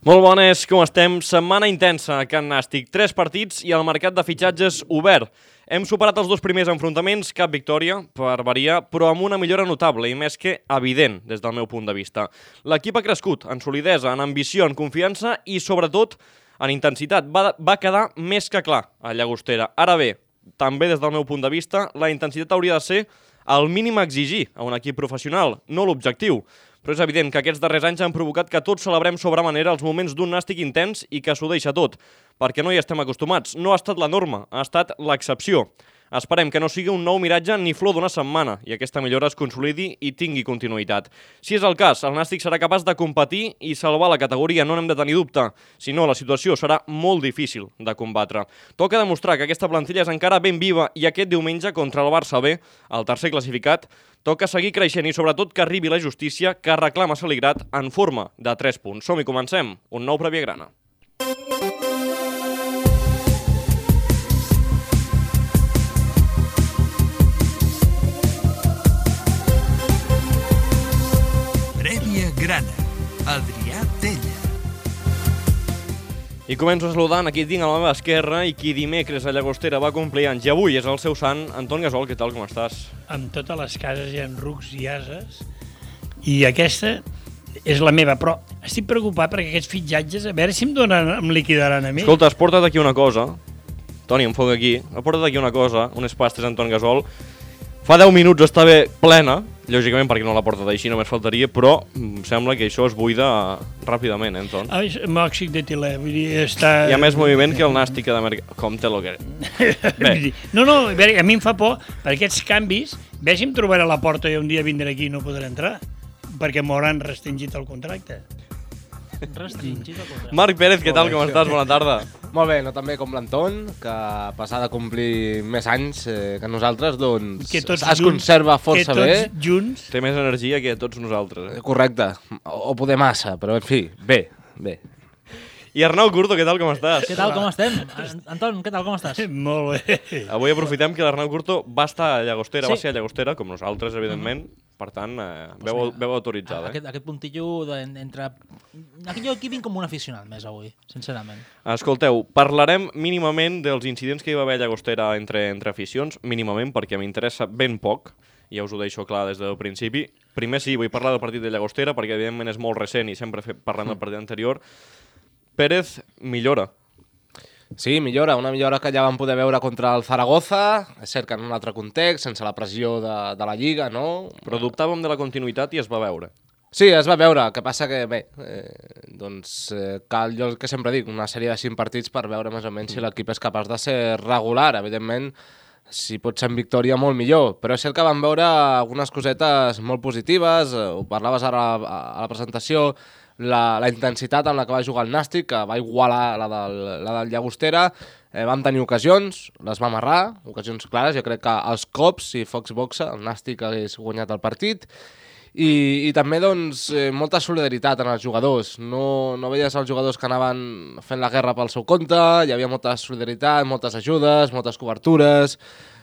Molt bones, com estem? Setmana intensa a Can Nàstic. Tres partits i el mercat de fitxatges obert. Hem superat els dos primers enfrontaments, cap victòria, per variar, però amb una millora notable i més que evident des del meu punt de vista. L'equip ha crescut en solidesa, en ambició, en confiança i, sobretot, en intensitat. Va, va quedar més que clar a Llagostera. Ara bé, també des del meu punt de vista, la intensitat hauria de ser el mínim a exigir a un equip professional, no l'objectiu. Però és evident que aquests darrers anys han provocat que tots celebrem sobre manera els moments d'un nàstic intens i que s'ho deixa tot, perquè no hi estem acostumats. No ha estat la norma, ha estat l'excepció. Esperem que no sigui un nou miratge ni flor d'una setmana i aquesta millora es consolidi i tingui continuïtat. Si és el cas, el Nàstic serà capaç de competir i salvar la categoria, no n'hem de tenir dubte. Si no, la situació serà molt difícil de combatre. Toca demostrar que aquesta plantilla és encara ben viva i aquest diumenge contra el Barça B, el tercer classificat, toca seguir creixent i sobretot que arribi la justícia que reclama Saligrat en forma de 3 punts. Som i comencem. Un nou Prèvia Grana. Adrià Tella. I començo saludant a qui tinc a la meva esquerra i qui dimecres a Llagostera va complir anys i avui és el seu sant, Anton Gasol, què tal, com estàs? amb totes les cases hi ha rucs i ases i aquesta és la meva, però estic preocupat perquè aquests fitxatges, a veure si em donen, em liquidaran a mi. Escolta, has portat aquí una cosa. Toni, enfoca aquí. Ha portat aquí una cosa, unes pastes Anton Gasol. Fa 10 minuts estava plena, lògicament perquè no l'ha portat així, només faltaria, però em sembla que això es buida ràpidament, eh, Anton? Ah, és mòxic d'etilè, vull dir, està... Hi ha més moviment que el nàstic d'Amèrica. Com te lo que... Dir, no, no, a, veure, a mi em fa por, per aquests canvis, vegi em trobaré a la porta i un dia vindré aquí i no podré entrar, perquè m'hauran restringit el contracte. Restringit contracte. Marc Pérez, què tal, com estàs? Bona tarda. Molt bé, no també com l'Anton, que a passar de complir més anys eh, que nosaltres, doncs Que tots es junts- conserva força que bé. tots junts... Té més energia que tots nosaltres. Eh? Correcte, o, o poder massa, però en fi, bé, bé. I Arnau Curto, què tal, com estàs? Què tal, com estem? An- Anton, què tal, com estàs? Molt bé. Avui aprofitem que l'Arnau Curto va estar a Llagostera, Sí. va ser a Llagostera, com nosaltres, evidentment. Per tant, eh, veu, veu autoritzada. Eh? Aquest, aquest puntillo de, entre... Aquí jo aquí vinc com un aficionat més avui, sincerament. Escolteu, parlarem mínimament dels incidents que hi va haver a Llagostera entre, entre aficions, mínimament, perquè m'interessa ben poc, ja us ho deixo clar des del principi. Primer sí, vull parlar del partit de Llagostera, perquè evidentment és molt recent i sempre parlem del partit anterior. Pérez millora. Sí, millora, una millora que ja vam poder veure contra el Zaragoza, és cert que en un altre context, sense la pressió de, de la Lliga, no? Però dubtàvem de la continuïtat i es va veure. Sí, es va veure, el que passa que, bé, eh, doncs eh, cal, jo el que sempre dic, una sèrie de cinc partits per veure més o menys si l'equip és capaç de ser regular, evidentment, si pot ser en victòria molt millor, però és cert que vam veure algunes cosetes molt positives, eh, ho parlaves ara a, a la presentació, la, la intensitat amb la que va jugar el Nàstic, que va igualar la del, la del Llagostera, eh, vam tenir ocasions, les vam errar, ocasions clares, jo crec que els cops, si Fox boxa, el Nàstic hagués guanyat el partit, i, i també doncs, eh, molta solidaritat en els jugadors. No, no veies els jugadors que anaven fent la guerra pel seu compte, hi havia molta solidaritat, moltes ajudes, moltes cobertures,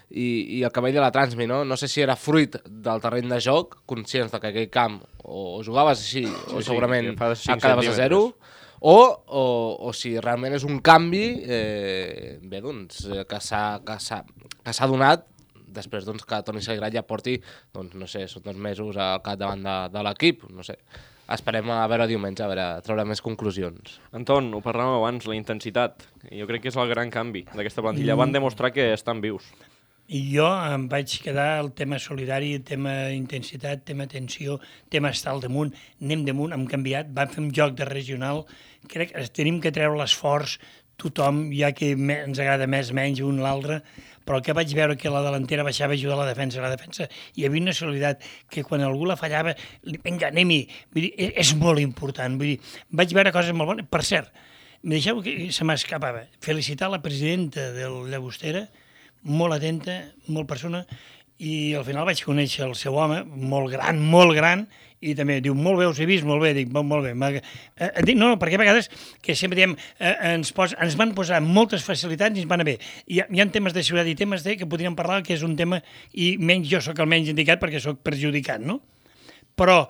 i, i el que veia de la Transmi, no? No sé si era fruit del terreny de joc, conscients de que aquell camp o jugaves així, o sí, segurament que fa cinc et quedaves a zero, o, o, o si realment és un canvi eh, bé, doncs, eh, que s'ha donat després doncs, que Toni Saligrat ja porti, doncs, no sé, són dos mesos al capdavant de, de l'equip, no sé. Esperem a veure diumenge, a veure, a treure més conclusions. Anton, ho parlàvem abans, la intensitat. Jo crec que és el gran canvi d'aquesta plantilla. Van demostrar que estan vius. I jo em vaig quedar el tema solidari, el tema intensitat, tema tensió, tema estar al damunt, anem damunt, hem canviat, vam fer un joc de regional, crec que tenim que treure l'esforç, tothom, ja que me- ens agrada més menys un l'altre, però que vaig veure que la delantera baixava a ajudar la defensa, la defensa hi havia una solidaritat que quan algú la fallava, vinga, anem-hi, dir, és, molt important, vull dir, vaig veure coses molt bones, per cert, em deixeu que se m'escapava, felicitar la presidenta del Llagostera, molt atenta, molt persona, i al final vaig conèixer el seu home, molt gran, molt gran, i també diu, molt bé, us he vist, molt bé, dic, molt, bé. Eh, eh, dic, no, no, perquè a vegades, que sempre diem, eh, ens, pos, ens van posar moltes facilitats i ens van anar bé. Hi ha, hi ha temes de seguretat i temes de, que podríem parlar, que és un tema, i menys jo sóc el menys indicat perquè sóc perjudicat, no? però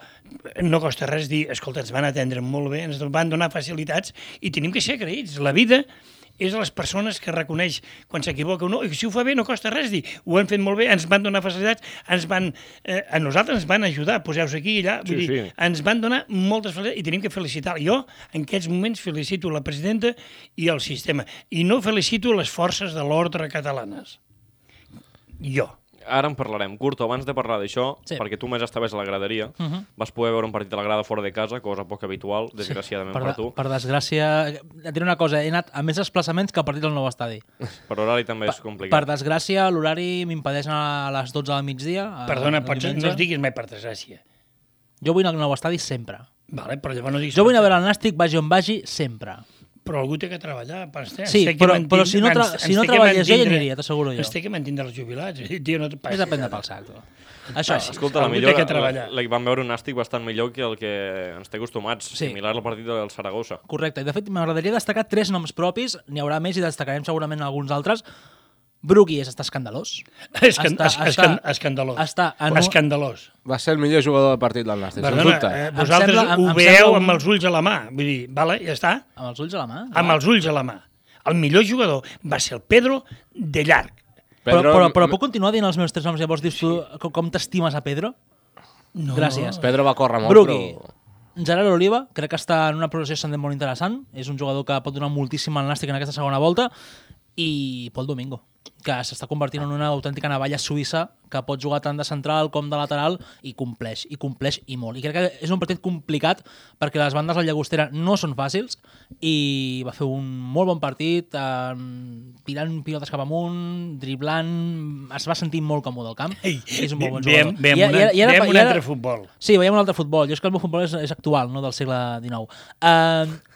no costa res dir, escolta, ens van atendre molt bé, ens van donar facilitats i tenim que ser agraïts. La vida és a les persones que reconeix quan s'equivoca o no, i si ho fa bé no costa res dir, ho han fet molt bé, ens van donar facilitats, ens van, eh, a nosaltres ens van ajudar, poseu-vos aquí i allà, vull Sí, dir, sí. ens van donar moltes facilitats i tenim que felicitar. Jo, en aquests moments, felicito la presidenta i el sistema, i no felicito les forces de l'ordre catalanes. Jo. Ara en parlarem. Curto, abans de parlar d'això, Sí. perquè tu més estaves a la graderia, vas poder veure un partit a la grada fora de casa, cosa poc habitual, desgraciadament Per, per, de, tu. per desgràcia, et diré una cosa, he anat a més desplaçaments que a partit del nou estadi. Per horari també és Per complicat. desgràcia, l'horari m'impedeix anar a les 12 del migdia. a- Perdona, el pots, no es diguis mai per desgràcia. Jo vull anar al nou estadi sempre. Vale, però llavors no diguis... Jo vull anar a veure el Nàstic, vagi on vagi, sempre. Però algú té que treballar. Per estar, Sí, però, però si no, tra ens- si no que treballés mantindre- aniria, t'asseguro jo. Ens té que mantindre els jubilats. Tio, no És passi. de prendre pel sac, tu. Això, Passi. Escolta, la millor, que la, la, vam veure un nàstic bastant millor que el que ens té acostumats, Sí. similar al partit del Saragossa. correcte. I de fet, m'agradaria destacar tres noms propis, n'hi haurà més i destacarem segurament alguns altres. Brugui és està escandalós. Escan, Està- es, està- escan, escandalós. està en un- Escandalós. Va ser el millor jugador del partit del Nàstic, sens dubte. eh, vosaltres sembla- em- ho em veieu un- amb els ulls a la mà. Vull dir, vale, ja està. Amb els ulls a la mà. Amb els ulls a la mà. El millor jugador va ser el Pedro de llarg. Però, Pedro- però, però puc continuar dient els meus tres noms? Llavors dius tu com, com t'estimes a Pedro? No. Gràcies. Pedro va córrer molt, Brugui. però... Gerard Oliva, crec que està en una progressió ascendent molt interessant. És un jugador que pot donar moltíssim al Nàstic en aquesta segona volta. I Pol Domingo, que s'està convertint en una autèntica navalla suïssa que pot jugar tant de central com de lateral i compleix, i compleix i molt. I crec que és un partit complicat perquè les bandes de la Llagostera no són fàcils i va fer un molt bon partit eh, tirant pilotes cap amunt, driblant, es va sentir molt còmode al camp. Ei, és un molt bon veiem, jugador. veiem, I- i- una, i ara- veiem i un altre futbol. Sí, veiem un altre futbol. Jo és que el meu futbol és, és actual, no del segle XIX. Uh...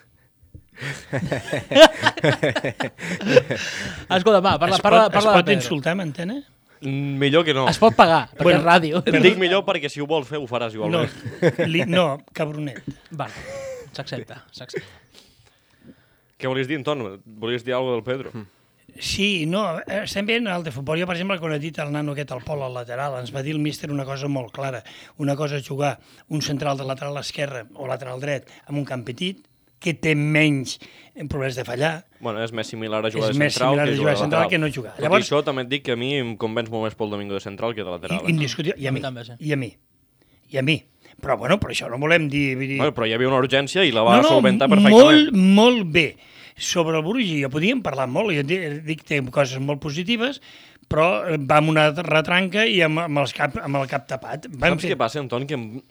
Escolta, va, parla, es pot, parla, es parla pot de Pedro. insultar amb antena? Mm, Millor que no. Es pot pagar, perquè Bueno, és ràdio. Et dic millor perquè si ho vols fer ho faràs No, igualment. li, no, cabronet. Vale, s'accepta, s'accepta. Què volies dir, Anton? Volies dir alguna del Pedro? Sí, no, eh, estem veient el de futbol. Jo, per exemple, quan he dit el nano aquest al pol al lateral, ens va dir el míster una cosa molt clara. Una cosa és jugar un central de lateral esquerre o lateral dret amb un camp petit, que té menys problemes de fallar. Bueno, és més similar a jugar És de més central similar que a jugar de central que no jugar. Tot Llavors- i això, també et dic que a mi em convenç molt més Pol Domingo de central que de lateral. I, Eh? indiscutible. I a A mi també, sí. I a mi. I a mi. Però, bueno, però això no volem dir... Dir... Bueno, però hi havia una urgència i la va solventar perfectament. Molt, molt bé. Sobre el Brugi, ja podíem parlar molt, jo di- dic que té coses molt positives, però va amb una retranca i amb, amb, els cap, amb el cap tapat. Vam Saps què passa, Anton? Que em-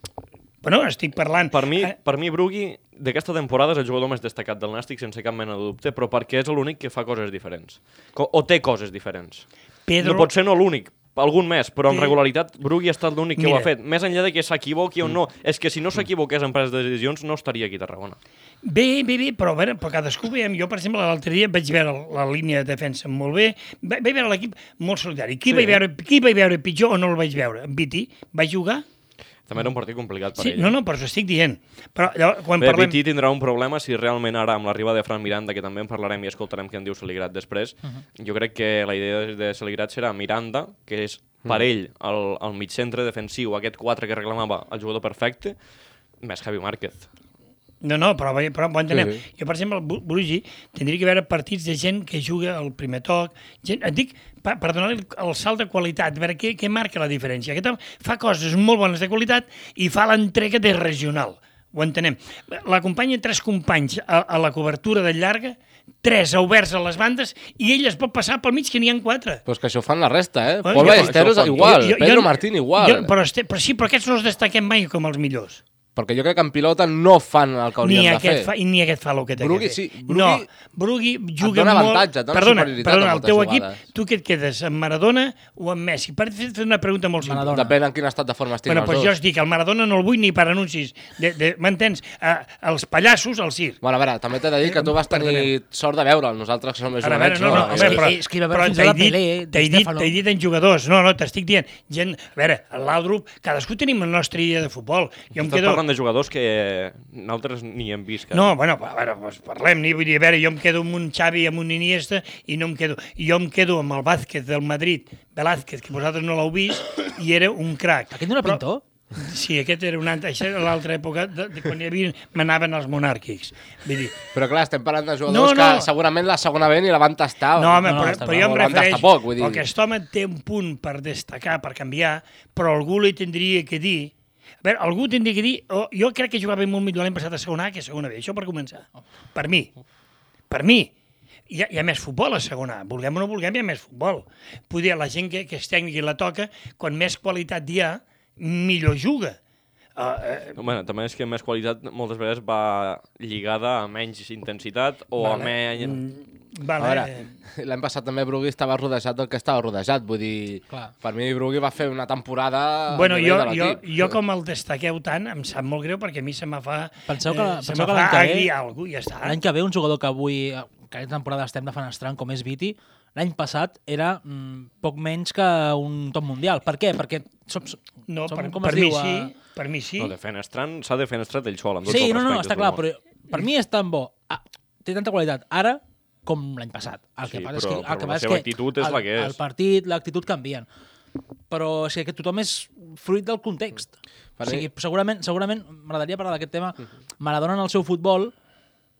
Bueno, estic parlant... per mi, Eh, per mi Brugui d'aquesta temporada és el jugador més destacat del Nàstic sense cap mena de dubte, però perquè és l'únic que fa coses diferents. O té coses diferents. Pedro, No pot ser no l'únic, algun més, però amb Té- regularitat Brugui ha estat l'únic que ho Mira. ha fet. Més enllà de que s'equivoqui o no. És que si no s'equivoqués en pres de decisions no estaria aquí a Tarragona. Bé, bé, bé, però, veure, però cadascú veiem. Jo, per exemple, l'altre dia vaig veure la línia de defensa molt bé, Va- vaig veure l'equip molt solidari. Qui, Sí. vaig veure, qui vaig veure pitjor o no el vaig veure? En Viti va jugar? També era un partit complicat per Sí, ell. no, no, però us estic dient. Però llavors, quan Bé, parlem... Viti tindrà un problema si realment ara, amb l'arribada de Fran Miranda, que també en parlarem i escoltarem què en diu Saligrat després, jo crec que la idea de- de Saligrat serà Miranda, que és per ell el, el mig centre defensiu, aquest 4 que reclamava el jugador perfecte, més Javi Márquez. No, no, però, però ho entenem. Sí, Sí. Jo, per exemple, al Bu- Brugi tindria que haver partits de gent que juga al primer toc, gent, et dic, per, per donar el, el salt de qualitat, a veure què, què marca la diferència. Aquest home fa coses molt bones de qualitat i fa l'entrega de regional. Ho entenem. L'acompanya tres companys a, a la cobertura de llarga, tres oberts a les bandes, i ell es pot passar pel mig, que n'hi ha quatre. Però és que això fan la resta, eh? Pol Ballesteros igual, Jo- jo- Pedro jo- Martín igual. Jo, però, este, però sí, però aquests no els destaquem mai com els millors. Perquè jo crec que en pilota no fan el que Ni haurien de aquest, fer. fa, ni aquest fa el que té Brugui, que fer. sí, Brugui no, Brugui juga dona molt... avantatge, et dona perdona, superioritat perdona, el teu moltes equip, jugades. tu què et quedes, amb Maradona o amb Messi? Per fer fer una pregunta molt simple. Maradona. Depèn en quin estat de forma estiguin Bueno, els doncs jo dos. us dic, el Maradona no el vull ni per anuncis. De, de, M'entens? Uh, els pallassos, al circ. Bueno, a veure, també t'he de dir que tu vas tenir Perdonem. sort de veure'l, nosaltres que som més jovenets, no, no, no? home, que- però, és que hi va haver però fins t'he dit, Pelé, dit, dit en jugadors. No, no, t'estic dient. Gent, a veure, a l'Aldrup, cadascú tenim la nostra idea de futbol. Jo em quedo... de jugadors que nosaltres ni hem vist. quasi. No, bueno, a veure, doncs parlem, ni vull dir, a veure, jo em quedo amb un Xavi, amb un Iniesta, i no em quedo... Jo em quedo amb el Vázquez del Madrid, Velázquez, que vosaltres no l'heu vist, i era un crac. Aquest no era pintor? Sí, aquest era un altre, això era l'altra època de, de quan hi havia, manaven els monàrquics. Vull dir, Però clar, estem parlant de jugadors No, no. que segurament la segona ve ni la van tastar. no, home, no, però, està però clar, jo em no refereixo... poc, vull dir. Aquest home té un punt per destacar, per canviar, però algú li tindria que dir... A veure, algú tindria que dir... Oh, jo crec que jugava molt millor l'any passat a segona A que a segona B, això per començar. Per mi. Per mi. Hi ha, hi ha més futbol a segona A. Vulguem o no vulguem, hi ha més futbol. Poder la gent que, que és tècnica i la toca, quan més qualitat hi ha, millor juga. Uh, uh, Bueno, també és que més qualitat moltes vegades va lligada a menys intensitat o a Vale. menys... mm, A vale. veure, l'any passat també Brugui estava rodejat del que estava rodejat. Vull dir, Clar. per mi Brugui va fer una temporada... a Bueno, jo, jo, jo com el destaqueu tant, em sap molt greu perquè a mi se me fa... Penseu que- se penseu me que fa l'any que ve- algú i ja està. L'any que ve un jugador que avui, que aquesta temporada estem defenestrant com és Viti, l'any passat era mm, poc menys que un top mundial. Per què? Perquè som, No, som per, com per es mi diu, sí, eh, per mi sí. No, defenestrat, s'ha defenestrat ell sol, amb tots Sí, els no, no, està clar, però per mi és tan bo. Ah, té tanta qualitat ara com l'any passat. El que Sí, passa però- és que, el que, la passa seva és que actitud és el, la que és. El partit, l'actitud canvien. Però o sigui, que tothom és fruit del context. Per o sigui, segurament, segurament m'agradaria parlar d'aquest tema. Maradona en el seu futbol,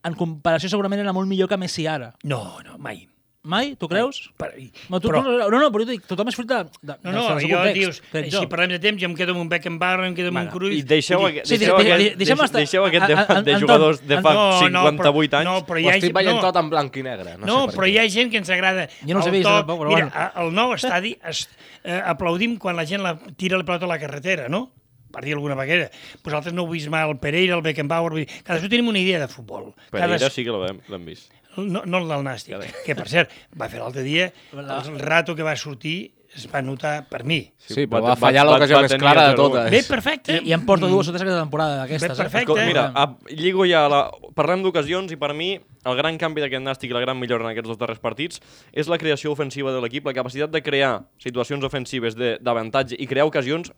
en comparació segurament era molt millor que Messi ara. No, no, mai. Mai? Tu creus? Per, No, tu, però, no, no, no, però jo dic, tothom és fruit de, de, no, no, jo context, dius, si jo. parlem de temps, jo em quedo amb un Beckenbauer, em quedo amb un Cruyff... I deixeu, aquest, Sí, deixeu, de- de- aquest, deixem deixeu, estar- deixeu aquest a- a- debat de Anton, jugadors de fa no, no, 58 anys. No, però hi Ho ha, estic veient no, tot en blanc i negre. No, No, sé per però què. hi ha gent que ens agrada Jo no el vist, tampoc, però Mira, bueno. a- al nou estadi es, eh, aplaudim quan la gent la, tira la pelota a la carretera, no? per dir alguna vegada. Vosaltres no heu vist mai el Pereira, el Beckenbauer... Vull dir, cadascú tenim una idea de futbol. Pereira Cadas- sí que l'hem vist. No, no el del Nàstic, que per cert, va fer l'altre dia, el rato que va sortir es va notar per mi. Sí, però va- va fallar l'ocasió més clara de totes. Bé, perfecte. I, I em porto dues o tres aquesta temporada d'aquestes. Bé, perfecte. Escolta, mira, Eh. a, lligo ja la... Parlem d'ocasions i per mi el gran canvi d'aquest Nàstic i la gran millora en aquests dos darrers partits és la creació ofensiva de l'equip, la capacitat de crear situacions ofensives de- d'avantatge i crear ocasions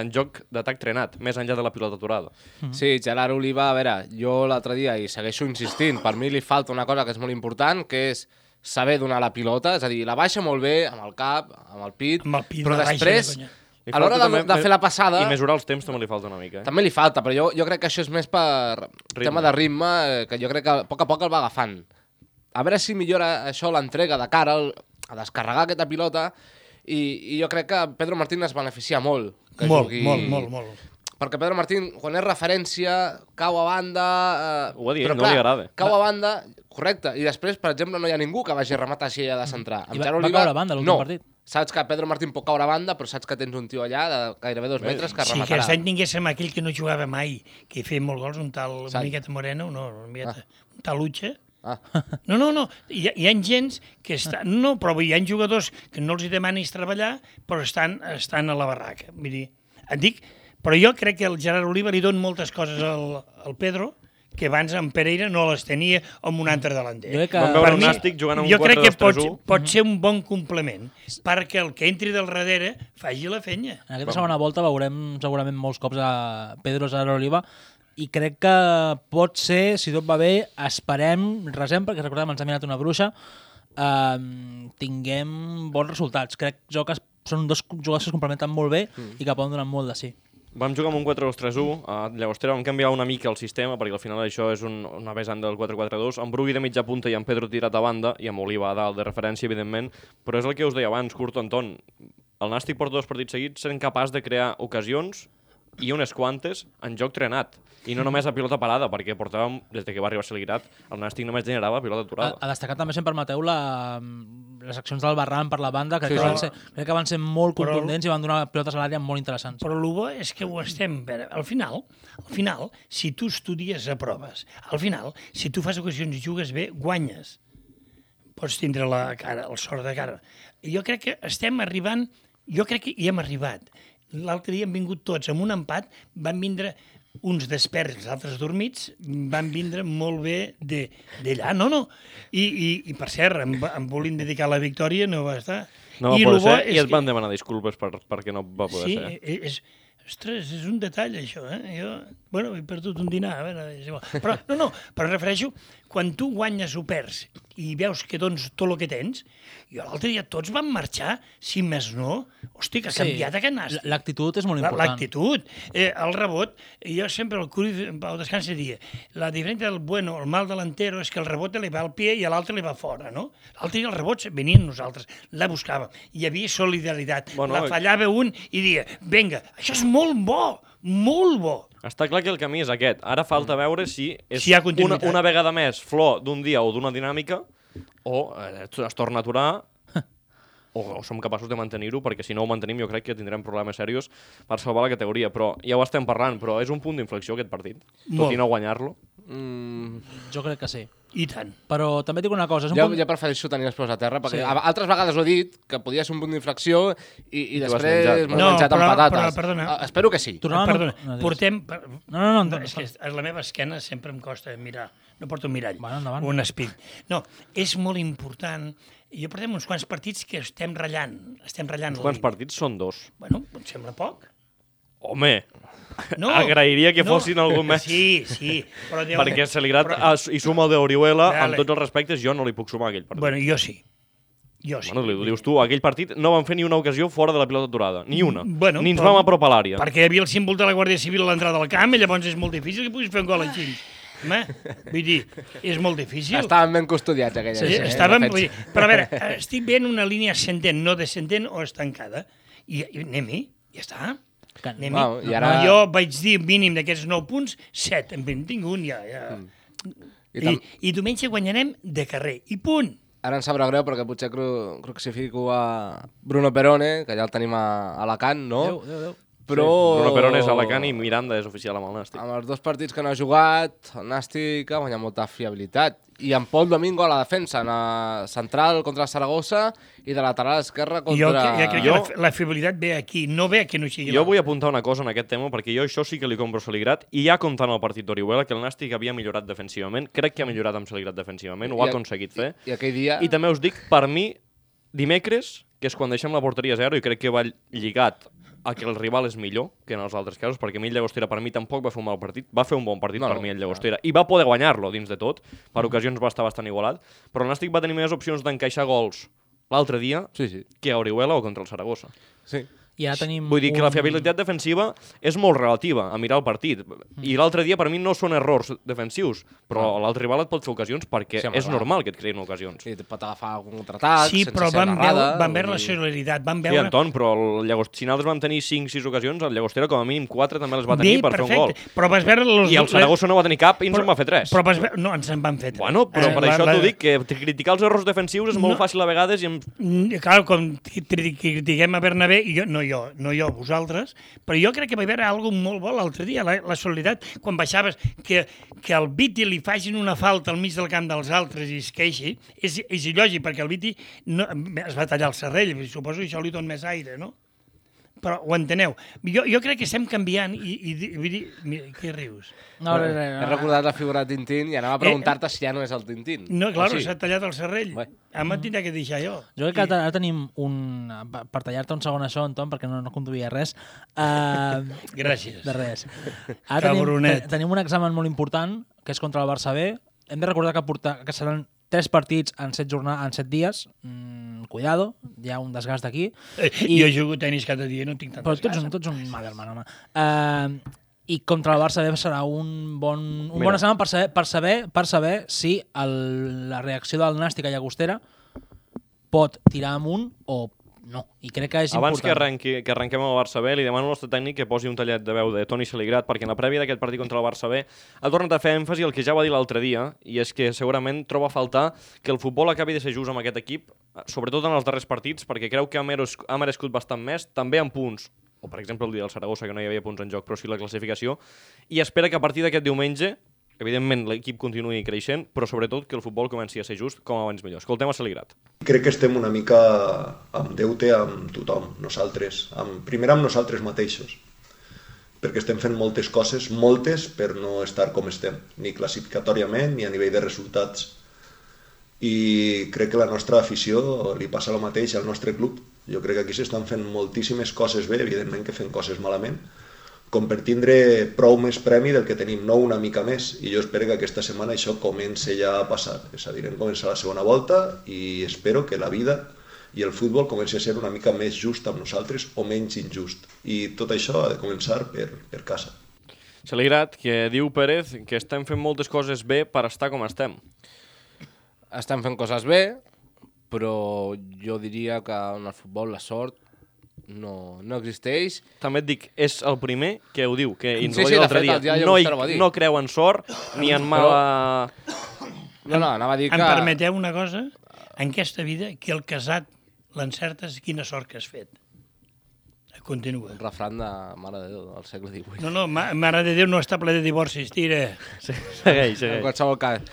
en joc d'atac trenat, més enllà de la pilota aturada. Sí, Gerard Oliva, a veure, jo l'altre dia hi segueixo insistint, per mi li falta una cosa que és molt important, que és saber donar la pilota, és a dir, la baixa molt bé, amb el cap, amb el pit, Amb el pit però baixa, després, a l'hora de, de fer la passada, I mesurar els temps també li falta una mica. Eh? també li falta, però jo, jo crec que això és més per Ritme. tema de ritme, eh, que jo crec que a poc a poc el va agafant. A veure si millora això l'entrega de cara al, a descarregar aquesta pilota, i, i jo crec que Pedro Martín es beneficia molt. Que Molt, jugui... molt, molt, molt. Perquè Pedro Martín, quan és referència, cau a banda... Eh, Ho ha dit, però no li agrada. Cau a banda, correcte, i després, per exemple, no hi ha ningú que vagi a rematar així a de centrar. I Amb va- Gerard va Oliva, caure a banda l'últim no. partit. Saps que Pedro Martín pot caure a banda, però saps que tens un tio allà de gairebé dos metres que Si rematarà. aquest any tinguéssim aquell que no jugava mai, que feia molt gols, un tal una miqueta moreno, no, una miqueta, un tal Utxa, Ah. No, no, no. Hi ha, hi ha gens que estan... No, però hi ha jugadors que no els demanis treballar, però estan, estan a la barraca. Vull dir, et dic... Però jo crec que el Gerard Oliva li don moltes coses al, al Pedro que abans en Pereira no les tenia amb un altre delanter. Jo crec que- Vam veure Per un mi, Nàstic jugant amb un jo crec que pot, 4-2-3-1. pot ser un bon complement perquè el que entri del darrere faci la fenya. En aquesta segona volta veurem segurament molts cops a Pedro Gerard Oliva i crec que pot ser, si tot va bé, esperem, resem, perquè recordem, ens ha mirat una bruixa, eh, tinguem bons resultats. Crec jo que són dos jugadors que es complementen molt bé mm. i que poden donar molt de sí. Vam jugar amb un 4-2-3-1, a Llagostera vam canviar una mica el sistema, perquè al final això és un, una vessant del 4-4-2, amb Brugui de mitja punta i amb Pedro tirat a banda, i amb Oliva a dalt de referència, evidentment, però és el que us deia abans, Curto Anton. El Nàstic porta dos partits seguits sent capaç de crear ocasions i unes quantes en joc trenat. I no només a pilota parada, perquè portàvem, des de que va arribar Celigrat, el Nàstic només generava pilota A, aturada. a destacar també, si em permeteu, la, les accions del Barran per la banda, crec, Sí, que, van ser, crec que van ser molt Però- contundents i van donar pilotes a l'àrea molt interessants. Però el bo és que ho estem... a Al final, al final, si tu estudies, aproves. Al final, si tu fas ocasions i jugues bé, guanyes. Pots tindre la cara, el sort de cara. I jo crec que estem arribant... Jo crec que hi hem arribat. L'altre dia han vingut tots amb un empat, van vindre uns desperts, els altres dormits, van vindre molt bé de- d'allà. No, no. I, i, I per cert, em, em volien dedicar la victòria, no va estar. No va I poder ser, i et van demanar disculpes per, perquè no va poder sí, ser. eh, és, ostres, és un detall, això, eh? Jo, bueno, he perdut un dinar, a veure, és igual. Però, no, no, però refereixo, quan tu guanyes o perds i veus que dones tot el que tens, jo l'altre dia tots van marxar, si més no, hosti, que ha canviat aquest nas. L'actitud és molt La- important. L'actitud, eh, el rebot, jo sempre el Cruyff al descans dia, la diferència del bueno, el mal delantero és que el rebot li va al pie i a l'altre li va fora, no? L'altre dia els rebots venien nosaltres, la buscàvem, hi havia solidaritat, Bueno, la fallava un i dia, vinga, això és molt bo, molt bo. Està clar que el camí és aquest. Ara falta veure si és Si una, una vegada més flor d'un dia o d'una dinàmica o eh, es torna a aturar o, o som capaços de mantenir-ho, perquè si no ho mantenim jo crec que tindrem problemes serios per salvar la categoria. Però ja ho estem parlant, però és un punt d'inflexió aquest partit. Tot Molt. i no guanyar-lo. Mm, Jo crec que sí. I tant. Però també et dic una cosa, és un jo, punt... jo prefereixo tenir els peus a terra, perquè Sí. altres vegades ho he dit, que podia ser un punt d'inflexió i, i després m'ho No, menjat però- amb patates. però, perdona. Ah, espero que sí. Tornant- Perdona, no, no, portem... Per... No, no, no, no no, és que a la meva esquena sempre em costa mirar. No porto un mirall. Bueno, endavant. Un espill. No, és molt important. Jo portem uns quants partits que estem ratllant. Estem ratllant. Uns quants partits són dos. Bueno, em sembla poc. Home, No, agrairia que fossin algun més. Sí, sí. Però Déu perquè meu. Celigrat Però- però... hi suma el d'Orihuela, amb tots els respectes, jo no li puc sumar aquell partit. Bueno, jo sí. Jo sí. Bueno, li dius tu, aquell partit no van fer ni una ocasió fora de la pilota aturada, ni una. Bueno, ni ens però- vam apropar a l'àrea. Perquè hi havia el símbol de la Guàrdia Civil a l'entrada del camp i llavors és molt difícil que puguis fer un gol així. Home, vull dir, és molt difícil. Estaven ben custodiats aquella Sí, eh, estàvem, vull dir, però a veure, estic veient una línia ascendent, no descendent o estancada. I, i anem-hi, ja està. Que- Anem Bueno, i ara- Jo vaig dir mínim d'aquests 9 punts, 7. En tinc un ja. ja. I I, tam- I, diumenge guanyarem de carrer. I punt. Ara em sabrà greu perquè potser cru, crucifico a Bruno Perone, que ja el tenim a Alacant, no? Adéu, adéu, adéu. Però... Bruno Perón és Alacant i Miranda és oficial amb el Nàstic. Amb els dos partits que no ha jugat, el Nàstic ha guanyat molta fiabilitat. I en Pol Domingo a la defensa, en la central contra el Saragossa i de lateral esquerra I jo, contra... que- ja crec Jo- que la, la fiabilitat ve aquí, no ve que no sigui Jo l'altre. vull apuntar una cosa en aquest tema, perquè jo això sí que li compro a Saligrat, i ja comptant el partit d'Orihuela, que el Nàstic havia millorat defensivament, crec que ha millorat amb Saligrat defensivament, ho ha I aconseguit fer. I aquell dia... I també us dic, per mi, dimecres, que és quan deixem la porteria a zero, i crec que va lligat a que el rival és millor que en els altres casos, perquè a mi el Llagostera per mi tampoc va fer un mal partit, va fer un bon partit No, per no, mi el Llagostera, i va poder guanyar-lo dins de tot, per ocasions va estar bastant igualat, però el Nàstic va tenir més opcions d'encaixar gols l'altre dia Sí, sí. que a Orihuela o contra el Saragossa. sí. I ara tenim Vull dir que la un- fiabilitat defensiva és molt relativa a mirar el partit. I l'altre dia, per mi, no són errors defensius, però l'altre rival et pot fer ocasions perquè Sí, home, és clar. normal que et creïn ocasions. Sí, et pot agafar algun contraatac Sí, sense però ser van veure, van veure vull la solidaritat, van Sí, veure... Anton, però el Llagost... si nosaltres vam tenir 5-6 ocasions, el Llagostera com a mínim 4 també les va Bé, tenir per fer un gol. perfecte, però vas veure... Los, I el Saragossa no va tenir cap i ens en va fer 3. Però vas veure... No, ens en van fer tres. Bueno, però Eh, per la- això la- t'ho dic, que criticar els errors defensius és molt No. fàcil a vegades i em... Mm, Clar, com cri- cri- critiquem a Bernabé, i jo, no jo, no jo, vosaltres, però jo crec que va haver alguna molt bo l'altre dia, la, la solidaritat, quan baixaves, que, que al Viti li facin una falta al mig del camp dels altres i es queixi, és, és il·lògic, perquè el Viti no, es va tallar el serrell, suposo que això li dona més aire, no? Però ho enteneu. Jo, jo crec que estem canviant i, i, i vull dir... Mira, què rius? No, no, no, He no. recordat la figura de Tintín i anava a preguntar-te si ja no és el Tintín. No, clar, O sí? s'ha tallat el serrell. Bé. Ara tindrà que deixar jo. Jo crec que ara tenim un... per- tallar-te un segon això, Anton, perquè no, no conduïa res. Uh, Gràcies. de res. Ara tenim, Cabronet. te- tenim un examen molt important, que és contra el Barça B. Hem de recordar que, porta, que seran tres partits en set, jornada, en set dies. Mm, cuidado, hi ha un desgast d'aquí. Eh, I- Jo jugo tenis cada dia i no tinc tant Però tu ets un, un Madelman, home. Uh, I contra el Barça B serà un bon, un Mira. bon examen per saber, per saber, per saber si el, la reacció del Nàstic a Llagostera pot tirar amunt o no. I crec que és Abans que, important. arrenqui, que arrenquem amb el Barça B, li demano al nostre tècnic que posi un tallet de veu de Toni Saligrat, perquè en la prèvia d'aquest partit contra el Barça B ha tornat a fer èmfasi al que ja va dir l'altre dia, i és que segurament troba a faltar que el futbol acabi de ser just amb aquest equip, sobretot en els darrers partits, perquè creu que ha merescut bastant més, també en punts, o per exemple el dia del Saragossa, que no hi havia punts en joc, però sí la classificació, i espera que a partir d'aquest diumenge evidentment l'equip continuï creixent, però sobretot que el futbol comenci a ser just com abans millor. Escoltem a Saligrat. Crec que estem una mica amb deute amb tothom, nosaltres, amb, primer amb nosaltres mateixos, perquè estem fent moltes coses, moltes, per no estar com estem, ni classificatòriament ni a nivell de resultats. I crec que la nostra afició li passa el mateix al nostre club. Jo crec que aquí s'estan fent moltíssimes coses bé, evidentment que fem coses malament, com per tindre prou més premi del que tenim, no una mica més. I jo espero que aquesta setmana això comence ja a passar. És a dir, hem començat la segona volta i espero que la vida i el futbol comenci a ser una mica més just amb nosaltres o menys injust. I tot això ha de començar per, per casa. Saligrat, que diu Pérez que estem fent moltes coses bé per estar com estem. Estem fent coses bé, però jo diria que en el futbol la sort no, no existeix. També et dic, és el primer que ho diu, que ens Sí, ho va sí, dir l'altre dia. ja no, hi, no creu en sort ni en mala... No, no, anava a dir que... Em permeteu una cosa? En aquesta vida, que el casat l'encertes, quina sort que has fet. Continua. Un refran de Mare de Déu del segle XVIII. No, no, ma- Mare de Déu no està ple de divorcis, tira. Sí, segueix, En segueix. qualsevol cas,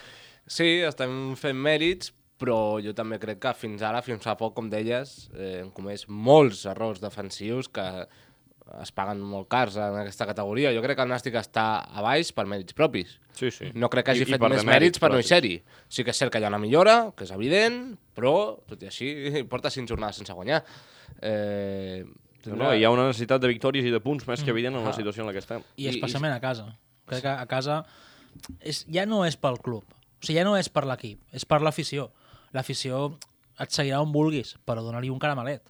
sí, estem fent mèrits, però jo també crec que fins ara, fins fa poc, com deies, eh, hem comès molts errors defensius que es paguen molt cars en aquesta categoria. Jo crec que el Nàstic està a baix per mèrits propis. Sí, sí. No crec que hagi I- i fet per més demèrits mèrits per no ser-hi. Sí que és cert que hi ha una millora, que és evident, però, tot i així, porta cinc jornades sense guanyar. Eh, No, no, hi ha una necessitat de victòries i de punts més que evident en la Ah. situació en la que estem. I I- especialment a casa. Crec que a casa és, ja no és pel club, o sigui, ja no és per l'equip, és per l'afició. L'afició et seguirà on vulguis, però dona-li un caramelet.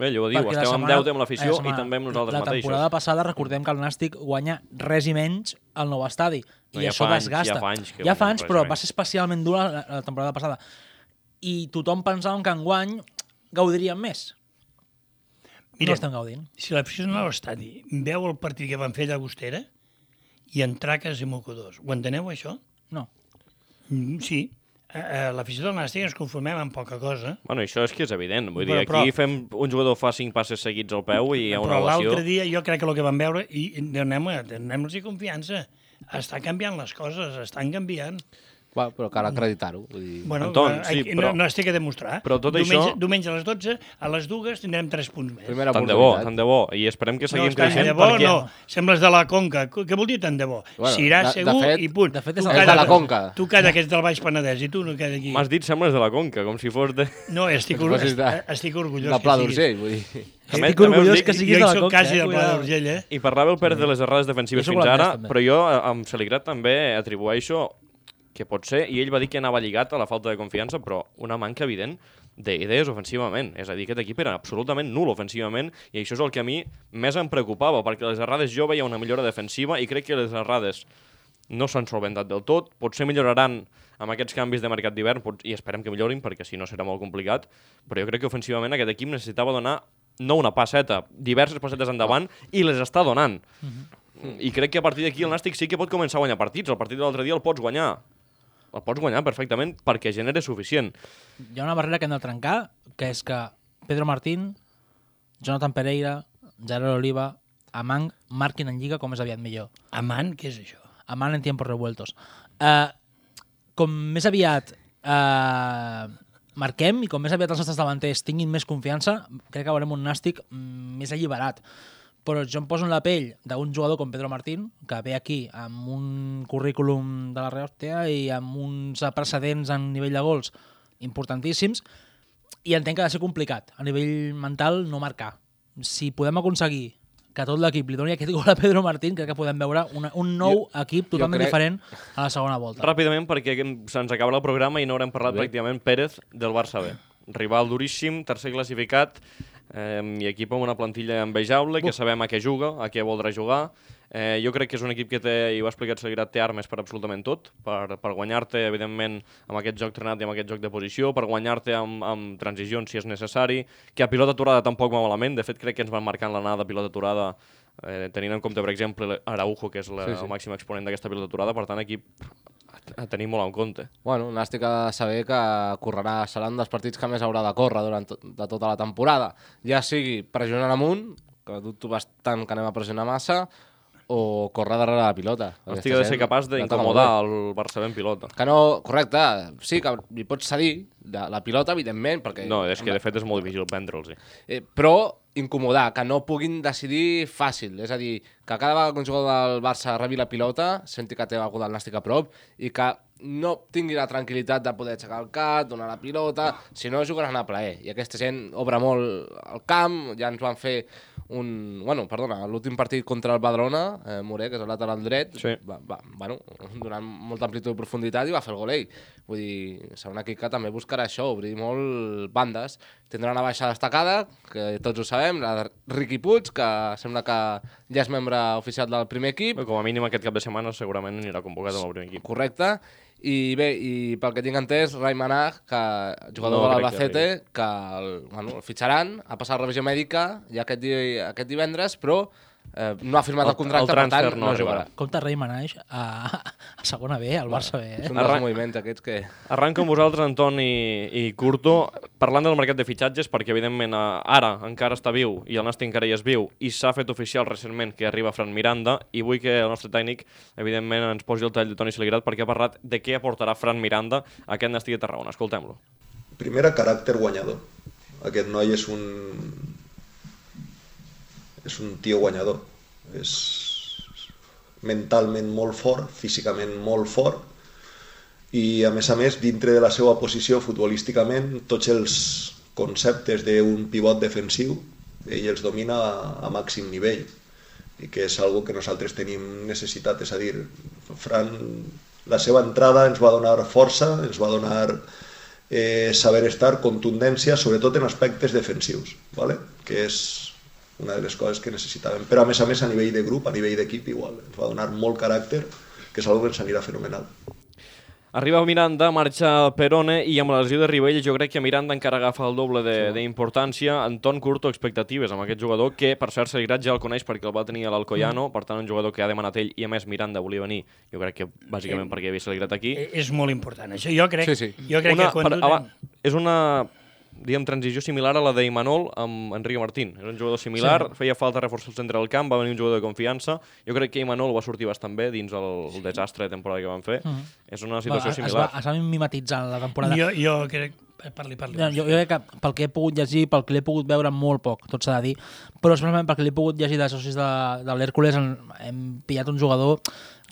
Bé, ell ho diu, Perquè la estem en setmana- deute amb l'afició eh, i setmana- també amb nosaltres la mateixos. temporada passada recordem que el Nàstic guanya res i menys al nou estadi. No, I ja això anys, desgasta. ja fa anys ja fa anys, i però va ser especialment dura la, la temporada passada. I tothom pensava que enguany gaudiríem més. Mira, no estem gaudint. si l'aficionat a l'estadi veu el partit que van fer a Llagostera i en traques i mocadors, ho enteneu, això? No. Mm, Sí. Eh, eh, L'afició del Nàstic ens conformem amb poca cosa, Bueno, això és que és evident. Vull dir, Però- però- aquí fem un jugador fa cinc passes seguits al peu i hi ha una però ovació. l'altre dia jo crec que el que van veure, i donem-los donem confiança, està canviant les coses, estan canviant. Bueno, però cal acreditar-ho. Dir... Bueno, Anton, eh, sí, però- no, no es té que demostrar. però tot diumenge, això- Diumenge a les 12, a les dues tindrem 3 punts més. Primera Tant de bo, tant de bo. I esperem que no, seguim tant creixent de bo, perquè... no. Sembles de la Conca. Què vol dir tant de bo? Bueno, Serà de- de segur fet- i punt. de fet Tu és calla- és de la Conca. Tu calla que ets del Baix Penedès i tu no queda aquí. M'has dit sembles de la Conca, com si fos de... No, estic, or... de- est- estic orgullós De Pla d'Urgell, vull dir. També- Estic orgullós que siguis de la soc Conca. quasi eh? del Pla d'Urgell, eh? I parlava el Pérez de les errades defensives fins ara, també. però jo amb Saligrat també atribueixo que pot ser, i ell va dir que anava lligat a la falta de confiança, però una manca evident d'idees ofensivament. És a dir, aquest equip era absolutament nul ofensivament i això és el que a mi més em preocupava, perquè les errades jo veia una millora defensiva i crec que les errades no s'han solventat del tot, potser milloraran amb aquests canvis de mercat d'hivern i esperem que millorin perquè si no serà molt complicat, però jo crec que ofensivament aquest equip necessitava donar no una passeta, diverses passetes endavant i les està donant. I crec que a partir d'aquí el Nàstic sí que pot començar a guanyar partits. El partit de l'altre dia el pots guanyar. El pots guanyar perfectament perquè genera suficient. Hi ha una barrera que hem de trencar, que és que Pedro Martín, Jonathan Pereira, Gerard Oliva, Amang marquin en Lliga com és aviat millor. Amant, què és això? Amant en tiempos revueltos. Uh, com més aviat uh, marquem i com més aviat els nostres davanters tinguin més confiança, crec que veurem un nàstic mm, més alliberat. Però jo em poso en la pell d'un jugador com Pedro Martín, que ve aquí amb un currículum de la Reòstia i amb uns precedents en nivell de gols importantíssims, i entenc que ha de ser complicat, a nivell mental, no marcar. Si podem aconseguir que tot l'equip li doni aquest gol a Pedro Martín, crec que podem veure una, un nou Jo- equip totalment crec- diferent a la segona volta. Ràpidament, perquè se'ns acaba el programa i no haurem parlat Bé. pràcticament Pérez del Barça B. Rival duríssim, tercer classificat, eh, i equip amb una plantilla envejable, que sabem a què juga, a què voldrà jugar. Eh, jo crec que és un equip que té, i ho ha explicat Seguirat, té armes per absolutament tot, per, per guanyar-te, evidentment, amb aquest joc trenat i amb aquest joc de posició, per guanyar-te amb, amb transicions si és necessari, que a pilota aturada tampoc va malament, de fet crec que ens van marcant l'anada de pilota aturada eh, tenint en compte, per exemple, Araujo, que és la, Sí, sí, el màxim exponent d'aquesta pilota aturada, per tant, equip a, a tenir molt en compte. Bueno, Nàstic ha de saber que correrà, serà un dels partits que més haurà de córrer durant to de tota la temporada. Ja sigui pressionant amunt, que dubto bastant que anem a pressionar massa, o córrer darrere la pilota. Estic de ser capaç d'incomodar el Barça ben pilota. Que no, correcte, sí que li pots cedir la, la pilota, evidentment, perquè... No, és que de fet és molt difícil prendre'ls. Eh, però incomodar, que no puguin decidir fàcil. És a dir, que cada vegada que un jugador del Barça rebi la pilota, senti que té algú del Nàstic a prop i que no tingui la tranquil·litat de poder aixecar el cap, donar la pilota, si no jugaran a plaer. I aquesta gent obre molt el camp, ja ens van fer un, bueno, perdona, l'últim partit contra el Badalona, eh, Moré, que és el lateral dret, Sí. va, va, bueno, donant molta amplitud i profunditat i va fer el gol ell. Vull dir, serà un equip que també buscarà això, obrir molt bandes. Tindrà una baixa destacada, que tots ho sabem, la de Riqui Puig, que sembla que ja és membre oficial del primer equip, Com a mínim aquest cap de setmana segurament anirà convocat amb el primer equip. correcte, i bé, i pel que tinc entès, Rai Manag, que jugador No de crec que l'Albacete, que, el, bueno, el fitxaran, ha passat revisió mèdica ja aquest, di aquest divendres, però eh, no ha firmat el, El- contracte, el per transfer tant, no no, jugarà. Compte Rei Manaix a, a segona B, al Barça B, eh? Dels Arran- moviments aquests que... Arranca amb vosaltres, Anton i, i Curto, parlant del mercat de fitxatges, perquè evidentment eh, ara encara està viu i el Nàstic encara hi és viu i s'ha fet oficial recentment que arriba Fran Miranda i vull que el nostre tècnic, evidentment, ens posi el tall de Toni Saligrat perquè ha parlat de què aportarà Fran Miranda a aquest Nàstic de Tarragona. Escoltem-lo. Primera, caràcter guanyador. Aquest noi és un... és un tio guanyador. És mentalment molt fort, físicament molt fort, i a més a més, dintre de la seva posició futbolísticament, tots els conceptes d'un pivot defensiu, ell els domina a, a màxim nivell i que és algo que nosaltres tenim necessitat, és a dir, Fran, la seva entrada ens va donar força, ens va donar eh, saber estar, contundència, sobretot en aspectes defensius, ¿vale? que és una de les coses que necessitàvem. Però a més a més a nivell de grup, a nivell d'equip igual, ens va donar molt caràcter, que és algo que ens anirà fenomenal. Arriba Miranda, marxa Perone i amb la lesió de Ribell jo crec que Miranda encara agafa el doble de- d'importància. Anton Curto, expectatives amb aquest jugador que, per cert, Saligrat ja el coneix perquè el va tenir a l'Alcoyano, per tant, un jugador que ha demanat ell i, a més, Miranda volia venir. Jo crec que, bàsicament, perquè hi havia Saligrat aquí. Eh, És molt important. Això jo crec, Sí, sí. Jo crec una, que quan per, aba- és una diguem, transició similar a la d'Imanol amb Enrique Martín. És un jugador similar, sí. feia falta reforçar el centre del camp, va venir un jugador de confiança. Jo crec que Imanol va sortir bastant bé dins el, el desastre de temporada que van fer. Mhm. És una Va, situació es, va, similar. es va mimetitzar la temporada. Jo, jo crec... Parli, parli. No, jo, jo crec que pel que he pogut llegir, pel que l'he pogut veure molt poc, tot s'ha de dir, però especialment perquè l'he pogut llegir de socis de, de l'Hèrcules hem pillat un jugador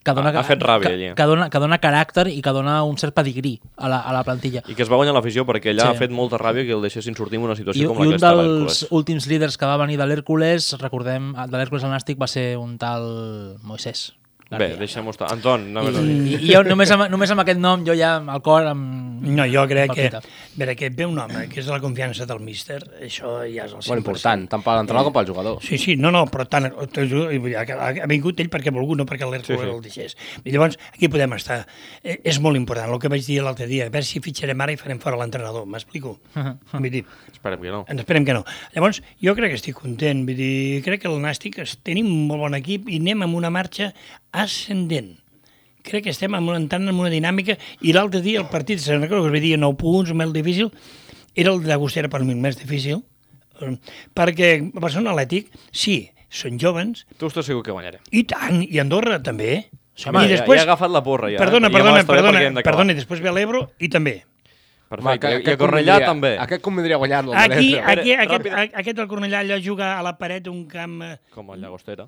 que dona, Ha- ha fet ràbia, que, allí. que, dona, que dona caràcter i que dona un cert pedigrí a la, a la plantilla. I que es va guanyar l'afició perquè allà Sí. ha fet molta ràbia que el deixessin sortir en una I, situació com i la un que està dels l'Hèrcules. últims líders que va venir de l'Hèrcules, recordem, de l'Hèrcules al Nàstic va ser un tal Moisés. Bé, deixem-ho estar. Anton, no I, més a dir. i, jo només amb, només amb aquest nom, jo ja al cor... Amb, No, jo crec que... palpita. Veure, que ve un home que és la confiança del míster, això ja és el 100%. Molt important, tant per l'entrenador com pel jugador. Sí, sí, no, no, però tant, ha, vingut ell perquè ha volgut, no perquè l'Hèrcules Sí, sí. el deixés. I llavors, aquí podem estar. Eh, és molt important, el que vaig dir l'altre dia, a veure si fitxarem ara i farem fora l'entrenador, m'explico? Vull dir, Esperem que no. ens esperem que no. Llavors, jo crec que estic content, vull dir, crec que el Nàstic tenim un molt bon equip i anem amb una marxa ascendent. Crec que estem entrant en una dinàmica i l'altre dia el partit, se'n recordo que es veia 9 punts, molt difícil, era el de Llagostera per mi el més difícil, eh, perquè Barcelona Atlètic, sí, són joves, Tu estàs segur que guanyarem. i tant, i Andorra també. Sí, home, ja- ja ha agafat la porra, ja, eh? Perdona, I ja perdona, perdona, d'acabar. perdona, i després ve l'Ebro i també. Perfecte. I a aquest Cornellà també. Aquest convindria guanyar-lo. el Aquí, aquí, aquest, ràpida. aquest del Cornellà allò juga a la paret d'un camp... eh, Com el Llagostera.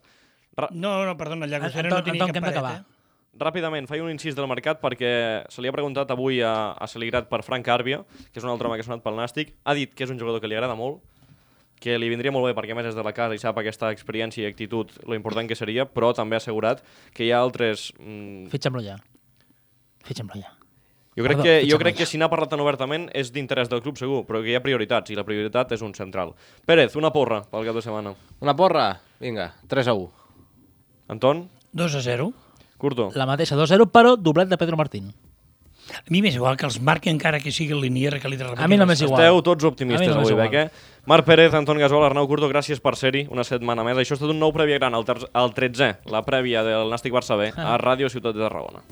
Ra No, no, perdona, el Llagostera Anton, no tenia Anton, que cap paret, eh? Ràpidament, faig un incís del mercat perquè se li ha preguntat avui a, a Saligrat per Frank Àrbia, que és un altre home que ha sonat pel Nàstic. Ha dit que és un jugador que li agrada molt, que li vindria molt bé perquè a més és de la casa i sap aquesta experiència i actitud lo important que seria, però també ha assegurat que hi ha altres... Mm, Fitxem-lo ja. Fitxem-lo ja. jo crec, Perdó, que, jo crec ja. que si n'ha parlat tan obertament és d'interès del club segur, però que hi ha prioritats i la prioritat és un central. Pérez, una porra pel cap de setmana. Una porra? Vinga, 3 a 1. Anton, 2 a 0. Curto. La mateixa 2-0, però doblet de Pedro Martín. A mi m'és igual que els marqui encara que sigui el Linier que li de A mi no m'és igual. Esteu tots A optimistes mi no avui, igual. Beque. Marc Pérez, Anton Gasol, Arnau Curto, gràcies per ser-hi una setmana més. Això ha estat un nou prèvia gran, el, el 13è, la prèvia del Nàstic Barça B, a Ràdio Ciutat de Tarragona.